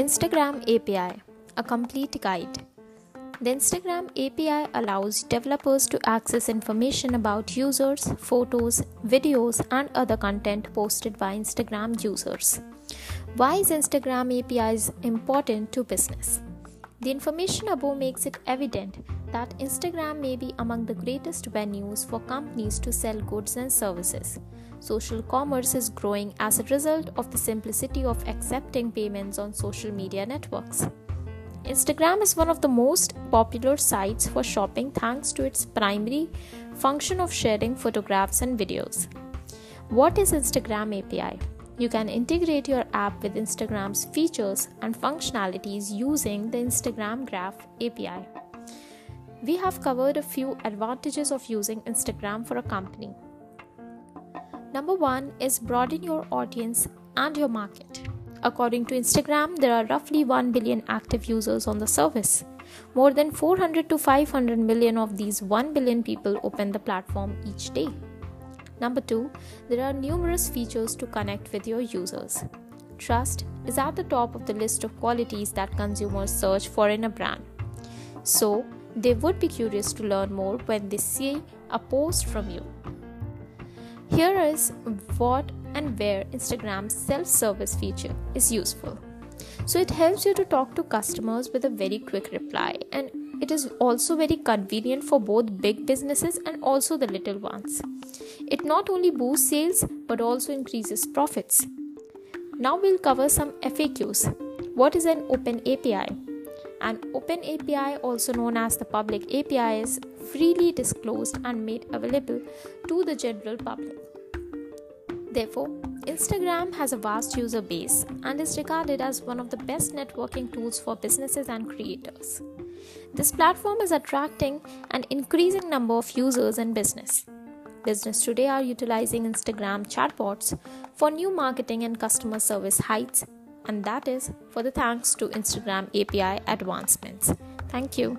Instagram API, a complete guide. The Instagram API allows developers to access information about users, photos, videos, and other content posted by Instagram users. Why is Instagram APIs important to business? The information above makes it evident that Instagram may be among the greatest venues for companies to sell goods and services. Social commerce is growing as a result of the simplicity of accepting payments on social media networks. Instagram is one of the most popular sites for shopping thanks to its primary function of sharing photographs and videos. What is Instagram API? You can integrate your app with Instagram's features and functionalities using the Instagram Graph API. We have covered a few advantages of using Instagram for a company. Number one is broaden your audience and your market. According to Instagram, there are roughly 1 billion active users on the service. More than 400 to 500 million of these 1 billion people open the platform each day. Number two, there are numerous features to connect with your users. Trust is at the top of the list of qualities that consumers search for in a brand. So, they would be curious to learn more when they see a post from you. Here is what and where Instagram's self service feature is useful. So it helps you to talk to customers with a very quick reply, and it is also very convenient for both big businesses and also the little ones. It not only boosts sales but also increases profits. Now we'll cover some FAQs. What is an open API? An open API, also known as the public API, is freely disclosed and made available to the general public. Therefore, Instagram has a vast user base and is regarded as one of the best networking tools for businesses and creators. This platform is attracting an increasing number of users and business. Business today are utilizing Instagram chatbots for new marketing and customer service heights and that is for the thanks to Instagram API advancements. Thank you.